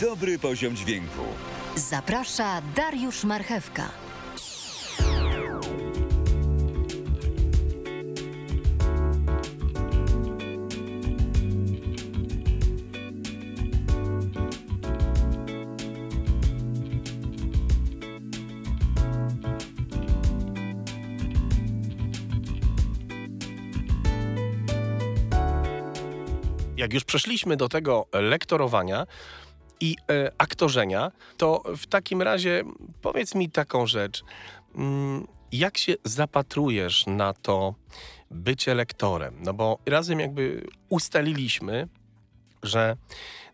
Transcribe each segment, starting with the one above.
dobry poziom dźwięku. Zaprasza Dariusz Marchewka. jak już przeszliśmy do tego lektorowania i e, aktorzenia, to w takim razie powiedz mi taką rzecz. Mm, jak się zapatrujesz na to bycie lektorem? No bo razem jakby ustaliliśmy, że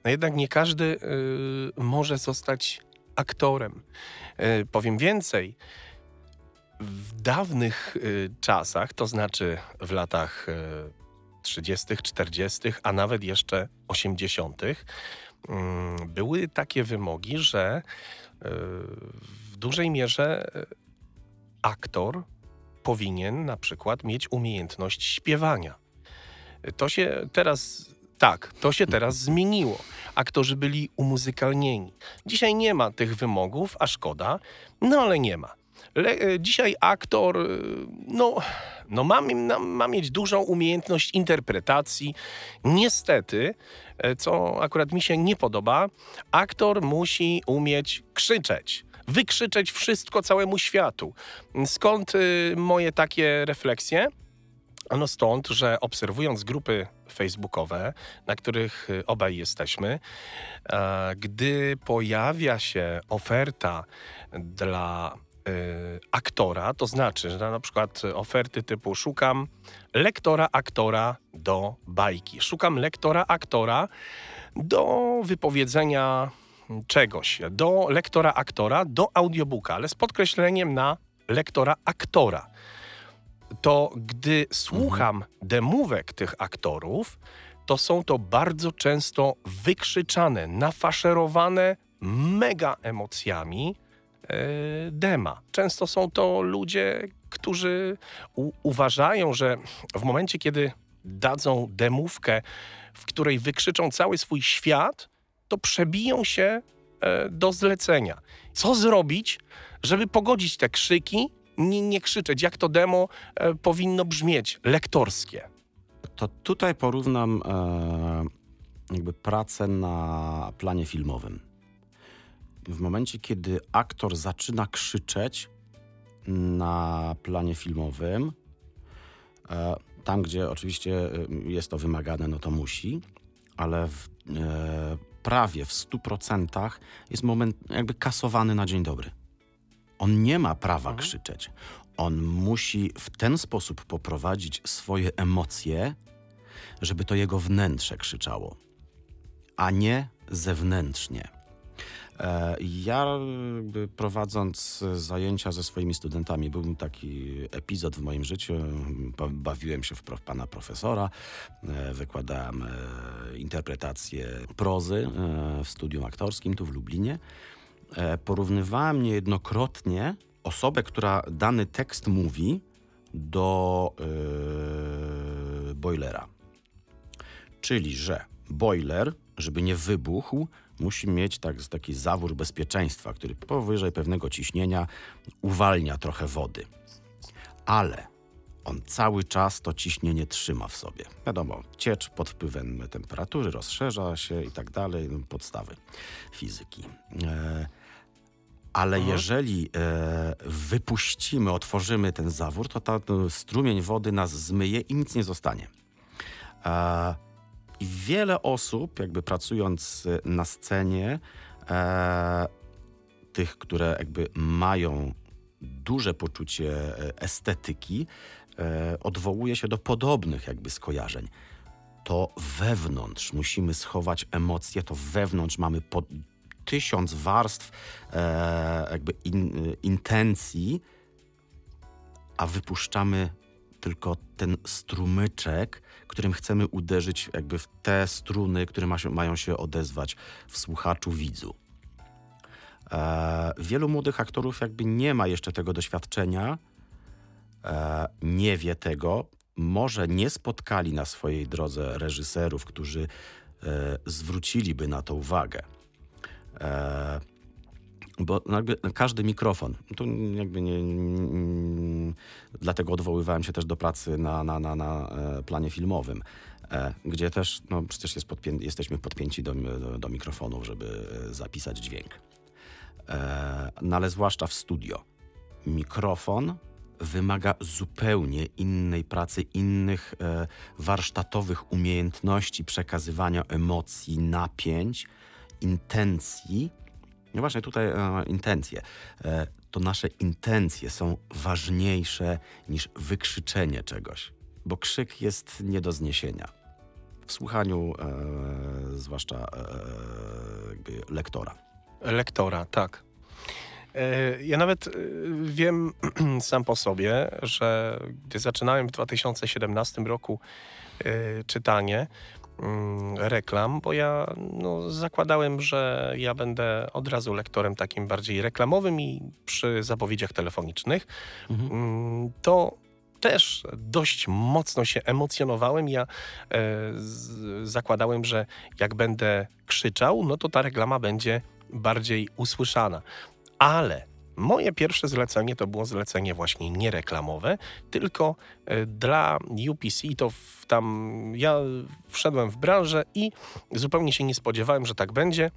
no jednak nie każdy y, może zostać aktorem. Y, powiem więcej. W dawnych y, czasach, to znaczy w latach y, 30., 40., a nawet jeszcze 80., mm, były takie wymogi, że y, w dużej mierze y, aktor powinien na przykład mieć umiejętność śpiewania. To się teraz, tak, to się teraz zmieniło. Aktorzy byli umuzykalnieni. Dzisiaj nie ma tych wymogów, a szkoda, no ale nie ma. Le, e, dzisiaj aktor e, no, no ma, ma mieć dużą umiejętność interpretacji. Niestety, e, co akurat mi się nie podoba, aktor musi umieć krzyczeć wykrzyczeć wszystko całemu światu. Skąd moje takie refleksje? Ano stąd, że obserwując grupy facebookowe, na których obaj jesteśmy, gdy pojawia się oferta dla Y, aktora, to znaczy, że na przykład oferty typu szukam lektora aktora do bajki, szukam lektora aktora do wypowiedzenia czegoś, do lektora aktora do audiobooka, ale z podkreśleniem na lektora aktora. To gdy słucham mhm. demówek tych aktorów, to są to bardzo często wykrzyczane, nafaszerowane mega emocjami, dema. Często są to ludzie, którzy uważają, że w momencie, kiedy dadzą demówkę, w której wykrzyczą cały swój świat, to przebiją się e, do zlecenia. Co zrobić, żeby pogodzić te krzyki, nie, nie krzyczeć, jak to demo e, powinno brzmieć, lektorskie? To tutaj porównam e, jakby pracę na planie filmowym w momencie, kiedy aktor zaczyna krzyczeć na planie filmowym, e, tam gdzie oczywiście e, jest to wymagane, no to musi, ale w, e, prawie w 100% jest moment jakby kasowany na dzień dobry. On nie ma prawa mhm. krzyczeć. On musi w ten sposób poprowadzić swoje emocje, żeby to jego wnętrze krzyczało, a nie zewnętrznie. E, ja prowadząc zajęcia ze swoimi studentami, był taki epizod w moim życiu. Bawiłem się w pana profesora, e, wykładałem e, interpretację prozy w studium aktorskim tu w Lublinie. Porównywałem niejednokrotnie osobę, która dany tekst mówi, do yy, boilera. Czyli, że boiler, żeby nie wybuchł, musi mieć tak, taki zawór bezpieczeństwa, który powyżej pewnego ciśnienia uwalnia trochę wody. Ale on cały czas to ciśnienie trzyma w sobie. Wiadomo, ciecz pod wpływem temperatury rozszerza się i tak dalej, no, podstawy fizyki. E, ale Aha. jeżeli e, wypuścimy, otworzymy ten zawór, to ten strumień wody nas zmyje i nic nie zostanie. E, i wiele osób, jakby pracując y, na scenie, e, tych, które jakby mają duże poczucie e, estetyki, e, odwołuje się do podobnych jakby skojarzeń. To wewnątrz musimy schować emocje, to wewnątrz mamy po tysiąc warstw e, jakby in, intencji, a wypuszczamy tylko ten strumyczek, którym chcemy uderzyć jakby w te struny, które ma się, mają się odezwać w słuchaczu, widzu. E, wielu młodych aktorów jakby nie ma jeszcze tego doświadczenia, e, nie wie tego, może nie spotkali na swojej drodze reżyserów, którzy e, zwróciliby na to uwagę. E, bo każdy mikrofon, tu jakby nie, dlatego odwoływałem się też do pracy na, na, na, na e, planie filmowym, e, gdzie też no, przecież jest podpię jesteśmy podpięci do, do, mikrofonów, żeby e, zapisać dźwięk. No ale zwłaszcza w studio. Mikrofon wymaga zupełnie innej pracy, innych warsztatowych umiejętności przekazywania emocji, napięć, intencji. No właśnie tutaj e, intencje. E, to nasze intencje są ważniejsze niż wykrzyczenie czegoś, bo krzyk jest nie do zniesienia. W słuchaniu, e, zwłaszcza e, lektora. Lektora, tak. E, Ja nawet e, wiem sam po sobie, że gdy zaczynałem w 2017 roku e, czytanie reklam, bo ja no, zakładałem, że ja będę od razu lektorem takim bardziej reklamowym i przy zapowiedziach telefonicznych, mm, to też dość mocno się emocjonowałem. Ja e, z, zakładałem, że jak będę krzyczał, no to ta reklama będzie bardziej usłyszana. Ale moje pierwsze zlecenie to było zlecenie właśnie niereklamowe, tylko e, dla UPC to w, tam ja wszedłem w branżę i zupełnie się nie spodziewałem, że tak będzie.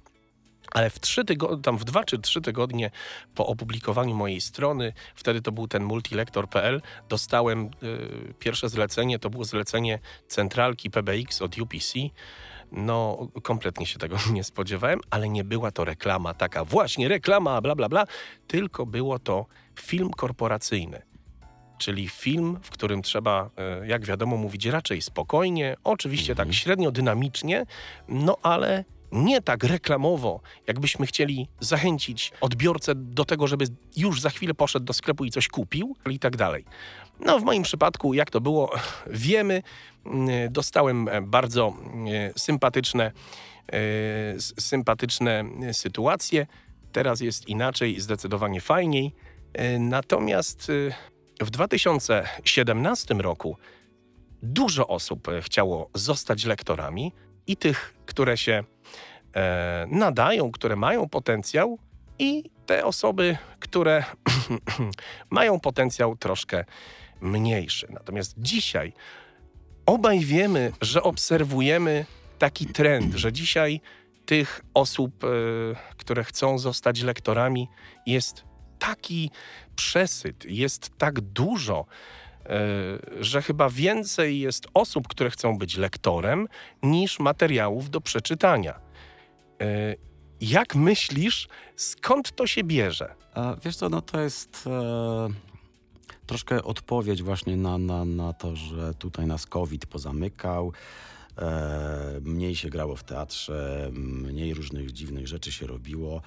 Ale w trzy tam w dwa czy trzy tygodnie po opublikowaniu mojej strony, wtedy to był ten multilektor.pl, dostałem y, pierwsze zlecenie, to było zlecenie centralki PBX od UPC. No, kompletnie się tego nie spodziewałem, ale nie była to reklama taka, właśnie reklama, bla, bla, bla, tylko było to film korporacyjny. Czyli film, w którym trzeba, e, jak wiadomo, mówić raczej spokojnie, oczywiście tak średnio dynamicznie, no ale nie tak reklamowo, jakbyśmy chcieli zachęcić odbiorcę do tego, żeby już za chwilę poszedł do sklepu i coś kupił i tak dalej. No, w moim przypadku, jak to było, wiemy. Mm, Dostałem e, bardzo sympatyczne, e, s- sympatyczne sytuacje. Teraz jest inaczej, zdecydowanie fajniej. E, Natomiast e, w 2017 roku dużo osób e, chciało zostać lektorami i tych, które się e, nadają, które mają potencjał, i te osoby, które mają potencjał troszkę mniejszy. Natomiast dzisiaj obaj wiemy, że obserwujemy taki trend, że dzisiaj tych osób, e, które chcą zostać lektorami, jest taki przesyt, jest tak dużo, e, że chyba więcej jest osób, które chcą być lektorem, niż materiałów do przeczytania. E, Jak myślisz, skąd to się bierze? Wiesz co, no to jest troszkę odpowiedź właśnie na, na, na to, że tutaj nas COVID pozamykał. E, mniej się grało w teatrze, mniej różnych dziwnych rzeczy się robiło.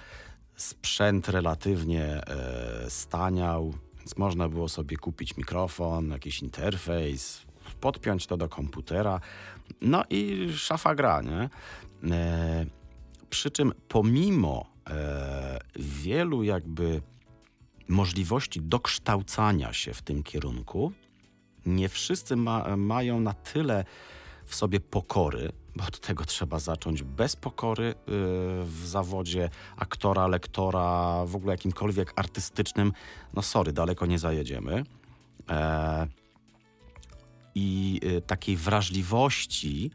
Sprzęt relatywnie e, staniał, więc można było sobie kupić mikrofon, jakiś interfejs, podpiąć to do komputera. No i szafa gra, nie? E, przy czym pomimo e, wielu jakby możliwości dokształcania się w tym kierunku, nie wszyscy ma, mają na tyle w sobie pokory, bo od tego trzeba zacząć. Bez pokory y, w zawodzie aktora, lektora, w ogóle jakimkolwiek artystycznym, no sorry, daleko nie zajedziemy. E, I y, takiej wrażliwości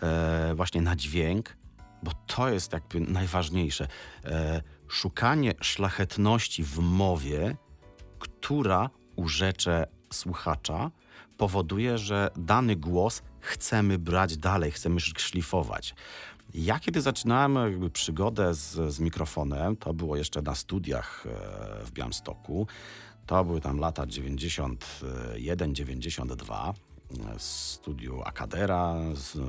e, właśnie na dźwięk, bo to jest jakby najważniejsze. E, szukanie szlachetności w mowie, która urzecze słuchacza, powoduje, że dany głos chcemy brać dalej, chcemy szlifować. Ja kiedy zaczynałem jakby przygodę z, z mikrofonem, to było jeszcze na studiach e, w Białymstoku, to były tam lata 91, 92, w studiu Akadera, z, e,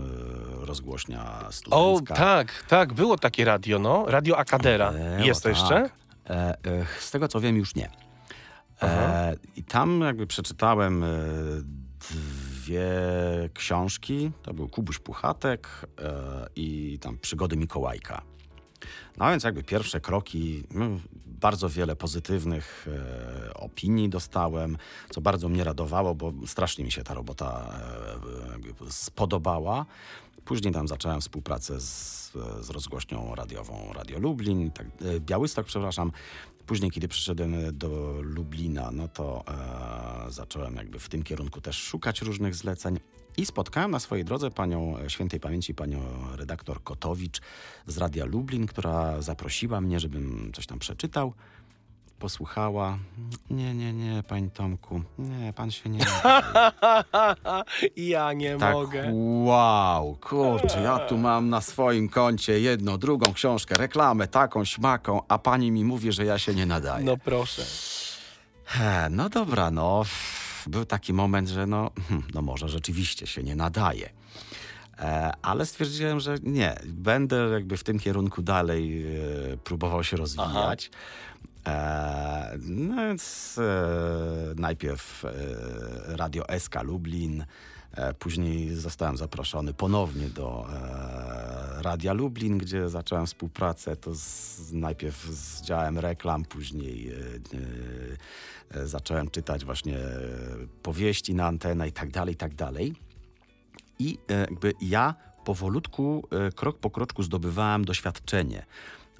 rozgłośnia O, studencka. tak, tak, było takie radio, no. Radio Akadera. Było, Jest to tak. jeszcze? E, e, z tego co wiem, już nie. E, I tam jakby przeczytałem e, dwie książki. To był Kubuś Puchatek e, i tam Przygody Mikołajka. No więc jakby pierwsze kroki, no, bardzo wiele pozytywnych e, opinii dostałem, co bardzo mnie radowało, bo strasznie mi się ta robota e, spodobała. Później tam zacząłem współpracę z, z rozgłośnią radiową Radio Lublin, tak, e, Białystok, przepraszam. Później, kiedy przyszedłem do Lublina, no to zacząłem jakby w tym kierunku też szukać różnych zleceń. I spotkałem na swojej drodze panią e, świętej pamięci, panią redaktor Kotowicz z Radia Lublin, która zaprosiła mnie, żebym coś tam przeczytał. Posłuchała. Nie, nie, nie, panie Tomku. Nie, pan się nie. ja nie tak, mogę. wow, kurczę, ja tu mam na swoim koncie jedną, drugą książkę, reklamę, taką, śmaką, a pani mi mówi, że ja się nie nadaję. No proszę. He, no dobra, no. Był taki moment, że no, hm, no może rzeczywiście się nie nadaje. E, ale stwierdziłem, że nie, będę jakby w tym kierunku dalej e, próbował się rozwijać. E, no więc najpierw Radio SK Lublin, później zostałem zaproszony ponownie do e, Radia Lublin, gdzie zacząłem współpracę to z, najpierw z działem reklam, później e, e, zacząłem czytać właśnie e, powieści na antenę i tak dalej, i tak dalej. I e, jakby ja powolutku, e, krok po kroczku zdobywałem doświadczenie.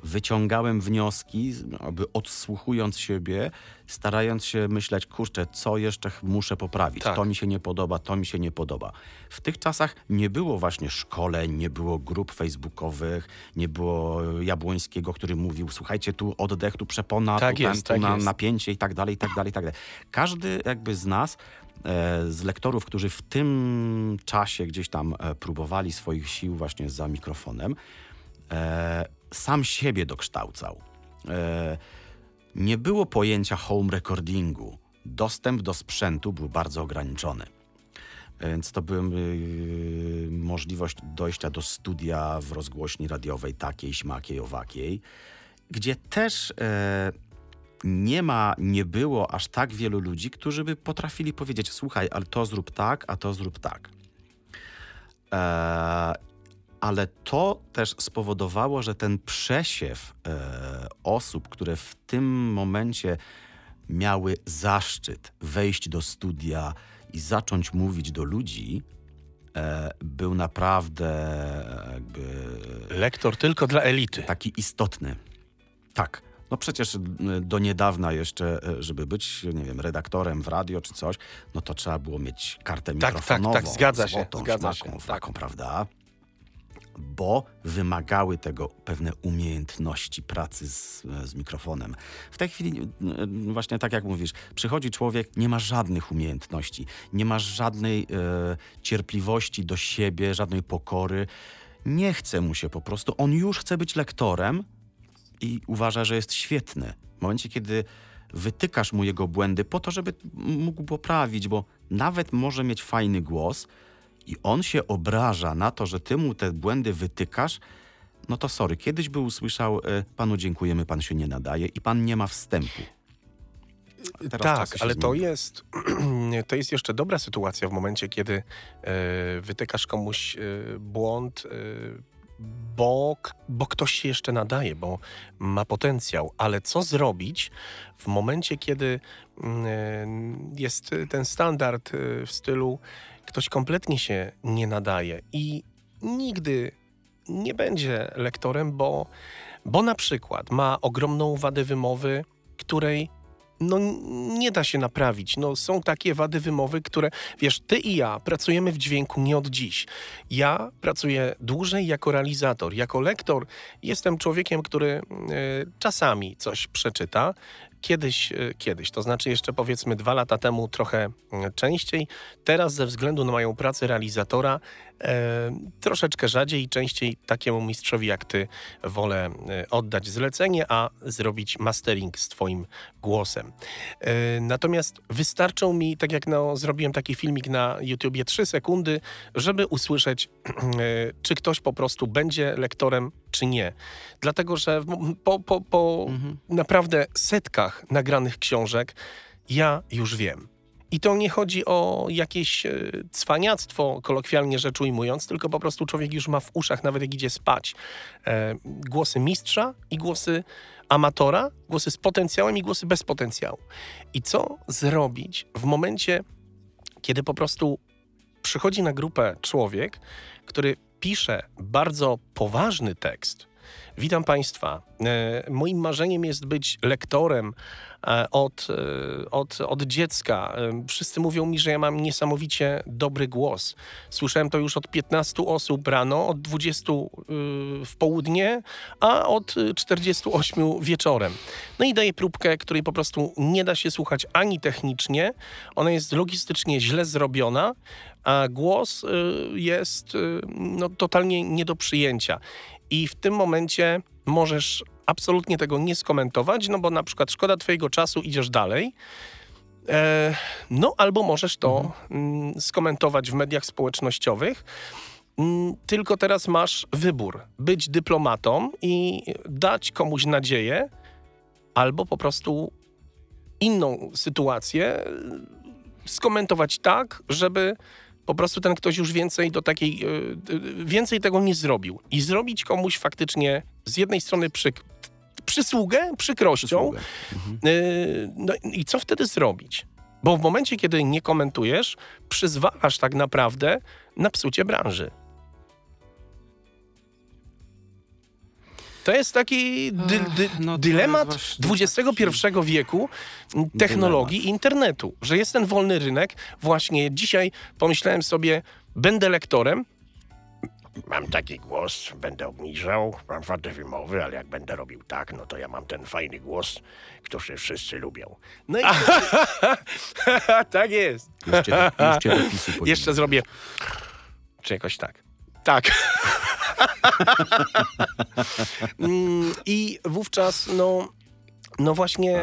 Wyciągałem wnioski, jakby odsłuchując siebie, starając się myśleć, kurczę, co jeszcze muszę poprawić. Tak. To mi się nie podoba, to mi się nie podoba. W tych czasach nie było właśnie szkoleń, nie było grup facebookowych, nie było Jabłońskiego, który mówił, słuchajcie, tu oddech, tu przepona, Tak tu, jest, ten, tu tak na, jest. napięcie i tak dalej, i tak dalej, i tak dalej. Każdy jakby z nas, e, z lektorów, którzy w tym czasie gdzieś tam e, próbowali swoich sił właśnie za mikrofonem, e, sam siebie dokształcał. E, nie było pojęcia home recordingu. Dostęp do sprzętu był bardzo ograniczony. Więc to była y, możliwość dojścia do studia w rozgłośni radiowej takiej, śmakiej, owakiej, gdzie też e, nie ma, nie było aż tak wielu ludzi, którzy by potrafili powiedzieć: Słuchaj, ale to zrób tak, a to zrób tak. E, ale to też spowodowało, że ten przesiew e, osób, które w tym momencie miały zaszczyt wejść do studia i zacząć mówić do ludzi, e, był naprawdę e, jakby Lektor tylko dla elity. taki istotny. Tak. No przecież do niedawna jeszcze, y, żeby być, nie wiem, redaktorem w radio czy coś, no to trzeba było mieć kartę tak, mikrofonową. tak, zgadza się, złotą, zgadza szmaką, się, taką, tak. prawda? Bo wymagały tego pewne umiejętności pracy z, z mikrofonem. W tej chwili, y, właśnie tak jak mówisz, przychodzi człowiek, nie ma żadnych umiejętności, nie ma żadnej e, cierpliwości do siebie, żadnej pokory. Nie chce mu się po prostu. On już chce być lektorem, i uważa, że jest świetny. W momencie, kiedy wytykasz mu jego błędy po to, żeby mógł poprawić, bo nawet może mieć fajny głos i on się obraża na to, że ty mu te błędy wytykasz, no to sorry, kiedyś by usłyszał, e, panu dziękujemy, pan się nie nadaje i pan nie ma wstępu. Teraz Tak, ale to jest, to jest jeszcze dobra sytuacja w momencie, kiedy e, wytykasz komuś e, błąd, bo, bo ktoś się jeszcze nadaje, bo ma potencjał. Ale co zrobić w momencie, kiedy mm, e, jest ten standard e, w stylu ktoś kompletnie się nie nadaje i nigdy nie będzie lektorem, bo, bo na przykład ma ogromną wadę wymowy, której no nie da się naprawić. No, są takie wady wymowy, które, wiesz, ty i ja pracujemy w dźwięku nie od dziś. Ja pracuję dłużej jako realizator. Jako lektor jestem człowiekiem, który e, czasami coś przeczyta, kiedyś, e, kiedyś, to znaczy jeszcze powiedzmy dwa lata temu trochę e, częściej. Teraz ze względu na moją pracę realizatora e, troszeczkę rzadziej i częściej takiemu mistrzowi jak ty wolę e, oddać zlecenie, a zrobić mastering z twoim głosem. E, natomiast wystarczą mi, tak jak no, zrobiłem taki filmik na YouTubie, 3 sekundy, żeby usłyszeć, e, czy ktoś po prostu będzie lektorem, czy nie. Dlatego, że po, po, po naprawdę setkach nagranych książek ja już wiem. I to nie chodzi o jakieś e, cwaniactwo, kolokwialnie rzecz ujmując, tylko po prostu człowiek już ma w uszach, nawet jak idzie spać, e, głosy mistrza i głosy amatora, głosy z potencjałem i głosy bez potencjału. I co zrobić w momencie, kiedy po prostu przychodzi na grupę człowiek, który pisze bardzo poważny tekst. Witam Państwa. E, moim marzeniem jest być lektorem e, od, e, od, od dziecka. Wszyscy mówią mi, że ja mam niesamowicie dobry głos. Słyszałem to już od 15 osób rano, od 20 y, w południe, a od y, 48 wieczorem. No i daję próbkę, której po prostu nie da się słuchać ani technicznie. Ona jest logistycznie źle zrobiona, a głos y, jest y, no, totalnie nie do przyjęcia. I w tym momencie możesz absolutnie tego nie skomentować, no bo na przykład szkoda twojego czasu, idziesz dalej. E, no albo możesz to mm, skomentować w mediach społecznościowych. Mm, Tylko teraz masz wybór: być dyplomatą i dać komuś nadzieję, albo po prostu inną sytuację y, skomentować tak, żeby po prostu ten ktoś już więcej do takiej, y, y, więcej tego nie zrobił. I zrobić komuś faktycznie z jednej strony przysługę, przykrością, Przysługę. y, no i co wtedy zrobić? Bo w momencie, kiedy nie komentujesz, przyzwalasz tak naprawdę na psucie branży. To jest taki dy, dy, no dylemat XXI wieku technologii i internetu, że jest ten wolny rynek. Właśnie dzisiaj pomyślałem sobie, będę lektorem, Mam taki głos, będę obniżał, mam wadę wymowy, ale jak będę robił tak, no to ja mam ten fajny głos, który wszyscy lubią. no i tak jest. PiSu powinien. Jeszcze zrobię. Czy jakoś tak. Tak. Mm, I wówczas, no. No właśnie,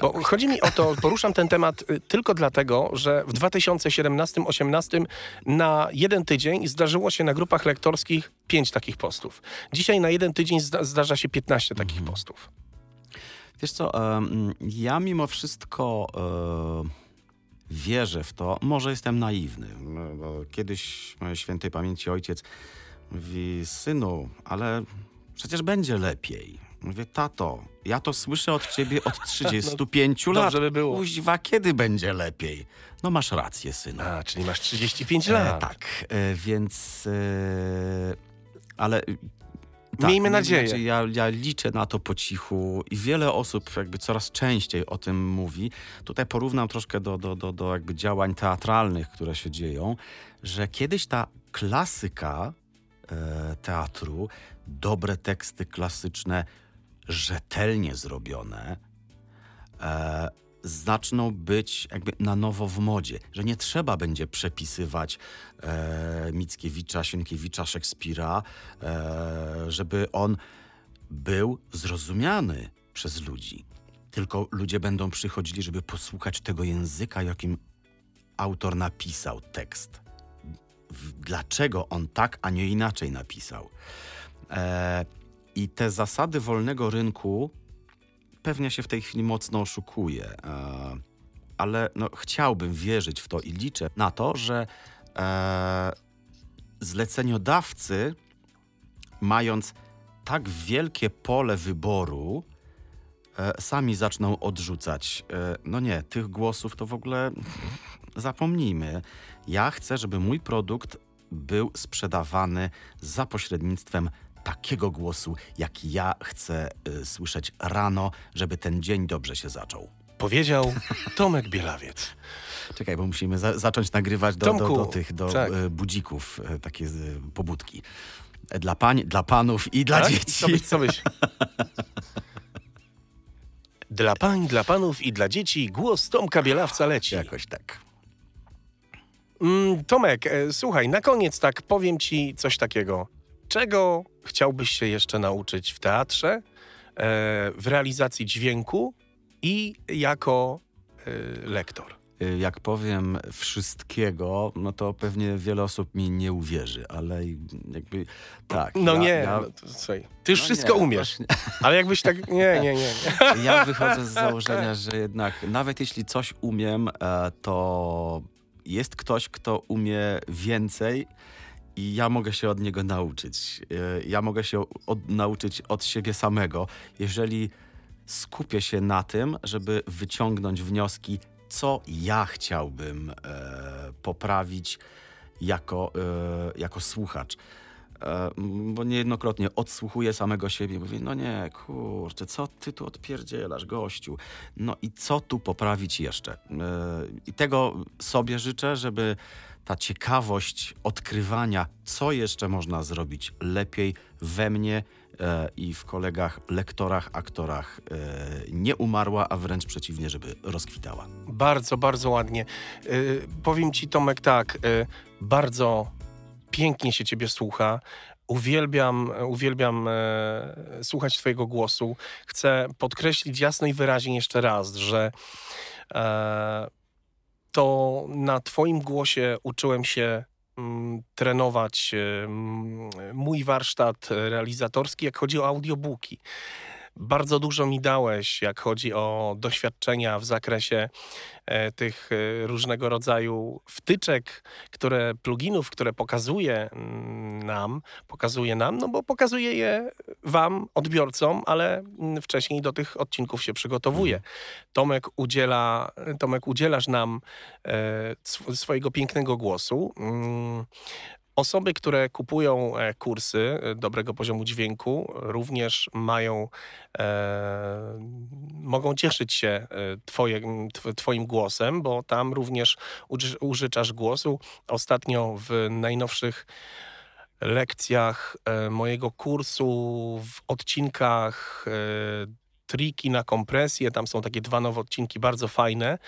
bo chodzi mi o to, poruszam ten temat y, tylko dlatego, że w 2017-18 na jeden tydzień zdarzyło się na grupach lektorskich pięć takich postów. Dzisiaj na jeden tydzień zda zdarza się 15 takich postów. Wiesz co, ja mimo wszystko e, wierzę w to, może jestem naiwny, no, bo kiedyś mojej świętej pamięci ojciec mówi, synu, ale przecież będzie lepiej. Mówię, tato, ja to słyszę od ciebie od 35 lat. dobrze by było. Kuźwa, kiedy będzie lepiej? No masz rację, synu. A, czyli masz 35 E, lat. tak, e, więc... E, ale... Tak, Miejmy nadzieję. Znaczy, ja, ja liczę na to po cichu i wiele osób jakby coraz częściej o tym mówi. Tutaj porównam troszkę do, do, do, do jakby działań teatralnych, które się dzieją, że kiedyś ta klasyka e, teatru, dobre teksty klasyczne, rzetelnie zrobione, e, zaczną być jakby na nowo w modzie, że nie trzeba będzie przepisywać e, Mickiewicza, Sienkiewicza, Szekspira, e, żeby on był zrozumiany przez ludzi. Tylko ludzie będą przychodzili, żeby posłuchać tego języka, jakim autor napisał tekst. Dlaczego on tak, a nie inaczej napisał. E, I te zasady wolnego rynku pewnie się w tej chwili mocno oszukuje, e, ale no, chciałbym wierzyć w to i liczę na to, że e, zleceniodawcy, mając tak wielkie pole wyboru, e, sami zaczną odrzucać. No nie, tych głosów to w ogóle zapomnijmy. Ja chcę, żeby mój produkt był sprzedawany za pośrednictwem takiego głosu, jaki ja chcę y, słyszeć rano, żeby ten dzień dobrze się zaczął. Powiedział Tomek Bielawiec. Czekaj, bo musimy za zacząć nagrywać do, do, Tomku, do tych do tak. y, budzików, y, takie pobudki. Dla pań, dla panów i dla Tak? dzieci. Co byś, co byś? Dla pań, dla panów i dla dzieci głos Tomka Bielawca leci. Jakoś tak. Mm, Tomek, e, słuchaj, na koniec tak powiem ci coś takiego. Czego chciałbyś się jeszcze nauczyć w teatrze, e, w realizacji dźwięku i jako e, lektor? y, jak powiem wszystkiego, no to pewnie wiele osób mi nie uwierzy, ale jakby tak. No ja, nie, Ja, no to, słuchaj, ty już no wszystko nie, umiesz. właśnie. Ale jakbyś tak. Nie, nie, nie. nie. Ja wychodzę z założenia, że jednak nawet jeśli coś umiem, e, to jest ktoś, kto umie więcej i ja mogę się od niego nauczyć. E, Ja mogę się od, nauczyć od siebie samego, jeżeli skupię się na tym, żeby wyciągnąć wnioski, co ja chciałbym e, poprawić jako, e, jako słuchacz. E, bo niejednokrotnie odsłuchuję samego siebie mówię, no nie, kurczę, co ty tu odpierdzielasz, gościu? No i co tu poprawić jeszcze? E, I tego sobie życzę, żeby ta ciekawość odkrywania, co jeszcze można zrobić lepiej we mnie e, i w kolegach, lektorach, aktorach nie umarła, a wręcz przeciwnie, żeby rozkwitała. Bardzo, bardzo ładnie. Powiem ci, Tomek, tak, bardzo pięknie się ciebie słucha. Uwielbiam, uwielbiam e, słuchać twojego głosu. Chcę podkreślić jasno i wyraźnie jeszcze raz, że e, to na twoim głosie uczyłem się mm, trenować e, mm, mój warsztat realizatorski, jak chodzi o audiobooki. Bardzo dużo mi dałeś, jak chodzi o doświadczenia w zakresie e, tych e, różnego rodzaju wtyczek, które pluginów, które pokazuje mm, nam, pokazuje nam, no bo pokazuje je wam, odbiorcom, ale mm, wcześniej do tych odcinków się przygotowuje. Tomek udziela, Tomek udzielasz nam e, sw- swojego pięknego głosu. Osoby, które kupują e, kursy e, dobrego poziomu dźwięku, również mają, e, mogą cieszyć się e, twoje, tw, Twoim głosem, bo tam również uży- użyczasz głosu. Ostatnio w najnowszych lekcjach mojego kursu, w odcinkach triki na kompresję, tam są takie dwa nowe odcinki, bardzo fajne.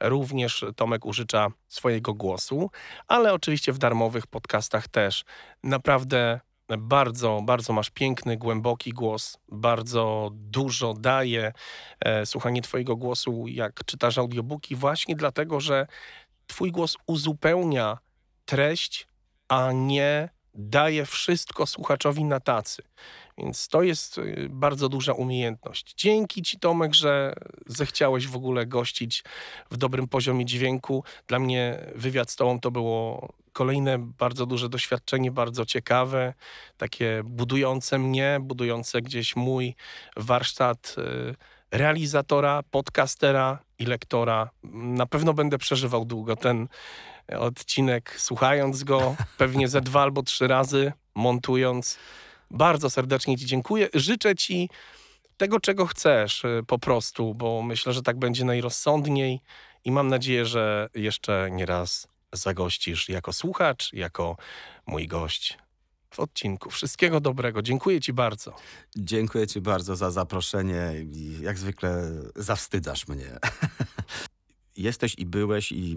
Również Tomek użycza swojego głosu ale oczywiście w darmowych podcastach też. Naprawdę bardzo, bardzo masz piękny, głęboki głos, bardzo dużo daje e, słuchanie Twojego głosu, jak czytasz audiobooki, właśnie dlatego, że Twój głos uzupełnia treść, a nie daje wszystko słuchaczowi na tacy. Więc to jest y, bardzo duża umiejętność. Dzięki Ci, Tomek, że zechciałeś w ogóle gościć w dobrym poziomie dźwięku. Dla mnie wywiad z Tobą to było kolejne bardzo duże doświadczenie, bardzo ciekawe, takie budujące mnie, budujące gdzieś mój warsztat y, realizatora, podcastera i lektora. Na pewno będę przeżywał długo ten odcinek, słuchając go, pewnie ze dwa albo trzy razy, montując. Bardzo serdecznie Ci dziękuję. Życzę Ci tego, czego chcesz y, po prostu, bo myślę, że tak będzie najrozsądniej i mam nadzieję, że jeszcze nie raz zagościsz jako słuchacz, jako mój gość w odcinku. Wszystkiego dobrego. Dziękuję Ci bardzo. Dziękuję Ci bardzo za zaproszenie i jak zwykle zawstydzasz mnie. Jesteś i byłeś i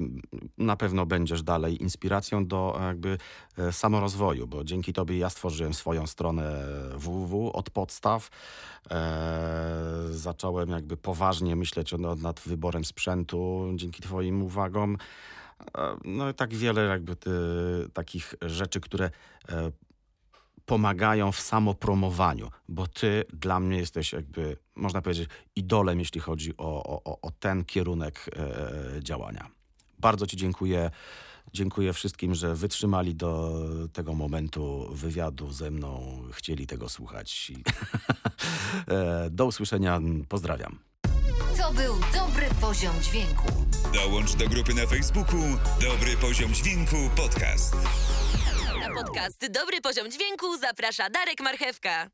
na pewno będziesz dalej inspiracją do e, jakby e, samorozwoju, bo dzięki Tobie ja stworzyłem swoją stronę www od podstaw. E, zacząłem jakby poważnie myśleć nad wyborem sprzętu dzięki Twoim uwagom. No i tak wiele jakby ty, takich rzeczy, które pomagają w samopromowaniu, bo ty dla mnie jesteś jakby, można powiedzieć, idolem, jeśli chodzi o, o, o- ten kierunek e, działania. Bardzo Ci dziękuję. Dziękuję wszystkim, że wytrzymali do tego momentu wywiadu ze mną, chcieli tego słuchać. I e, do usłyszenia, pozdrawiam. To był dobry poziom dźwięku. Dołącz do grupy na Facebooku Dobry Poziom Dźwięku Podcast. Podcast Dobry Poziom Dźwięku zaprasza Darek Marchewka.